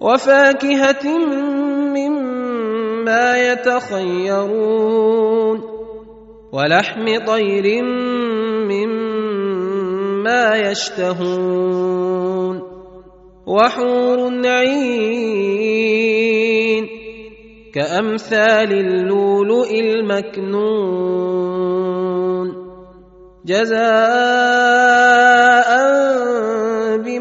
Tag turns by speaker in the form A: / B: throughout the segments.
A: وفاكهة مما يتخيرون ولحم طير مما يشتهون وحور عين كأمثال اللؤلؤ المكنون جزاء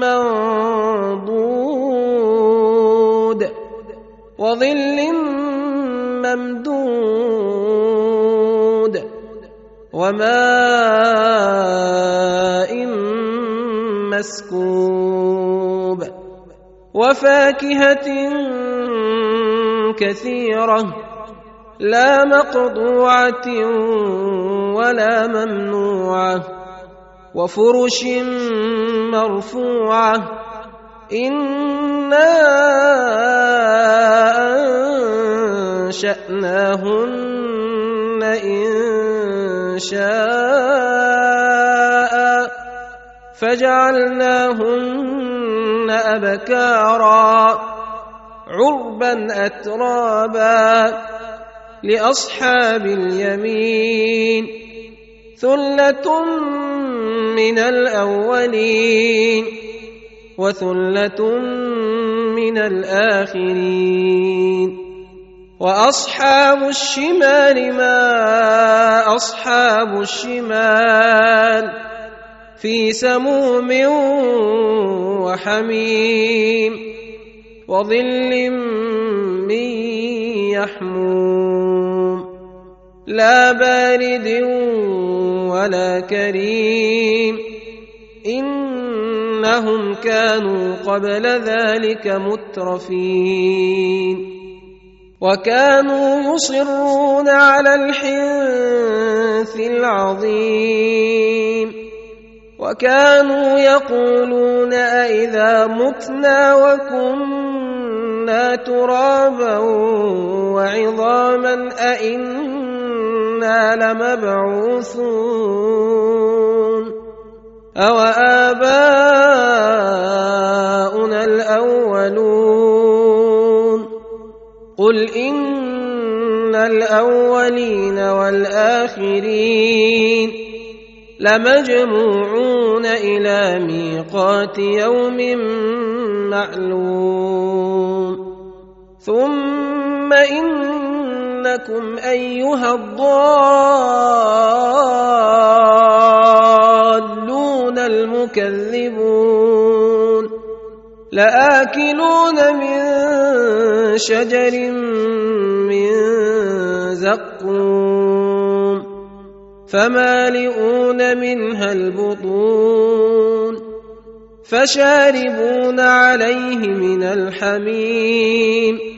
A: منضود وظل ممدود وماء مسكوب وفاكهة كثيرة لا مقطوعة ولا ممنوعة وفرش مرفوعة. أنا انشاناهن ان شاء فجعلناهن ابكارا عربا اترابا لاصحاب اليمين ثله من الأولين وثلة من الآخرين وأصحاب الشمال ما أصحاب الشمال في سموم وحميم وظل من يحموم لا بارد ولا كريم. إنهم كانوا قبل ذلك مترفين. وكانوا يصرون على الحنث العظيم. وكانوا يقولون أإذا متنا وكنا ترابا وعظاما أإنا لمبعوثون. أو آباؤنا الأولون. قل إن الأولين والآخرين لمجموعون إلى ميقات يوم معلوم. ثم انكم أيها الضالون المكذبون لآكلون من شجر من زقوم فمالئون منها البطون فشاربون عليه من الحميم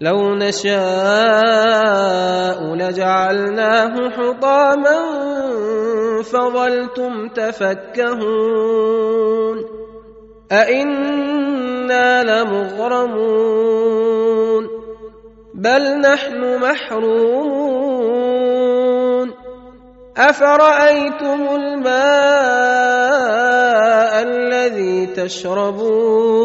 A: لو نشاء لجعلناه حطاما فظلتم تفكهون أئنا لمغرمون بل نحن محرومون أفرأيتم الماء الذي تشربون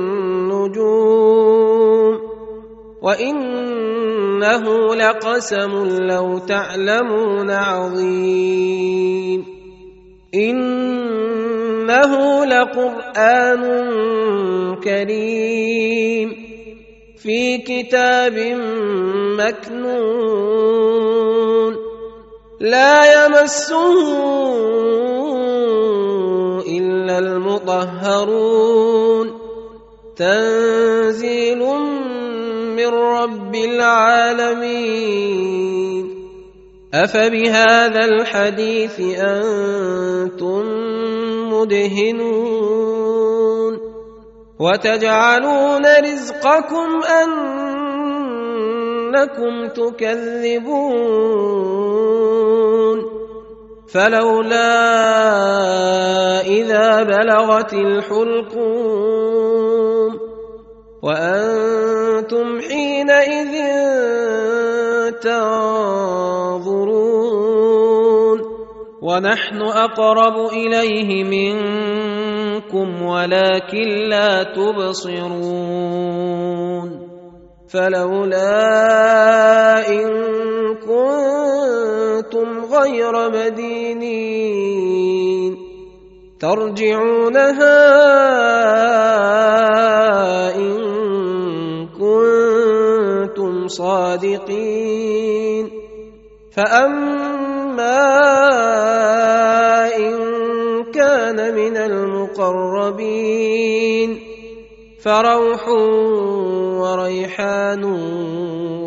A: النجوم وإنه لقسم لو تعلمون عظيم إنه لقرآن كريم في كتاب مكنون لا يمسه إلا المطهرون تنزيل من رب العالمين. أفبهذا الحديث أنتم مدهنون. وتجعلون رزقكم أنكم تكذبون. فلولا إذا بلغت الحلقوم وأنتم حينئذ تنظرون ونحن أقرب إليه منكم ولكن لا تبصرون فلولا إن كنتم غير مدينين ترجعونها إن كنتم صادقين. فأما إن كان من المقربين فروح وريحان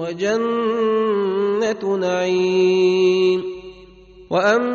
A: وجنة نعيم. وأما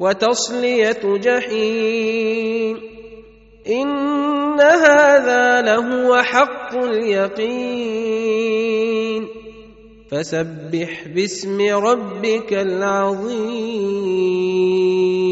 A: وتصلية جحيم. إن هذا لهو حق اليقين. فسبح باسم ربك العظيم.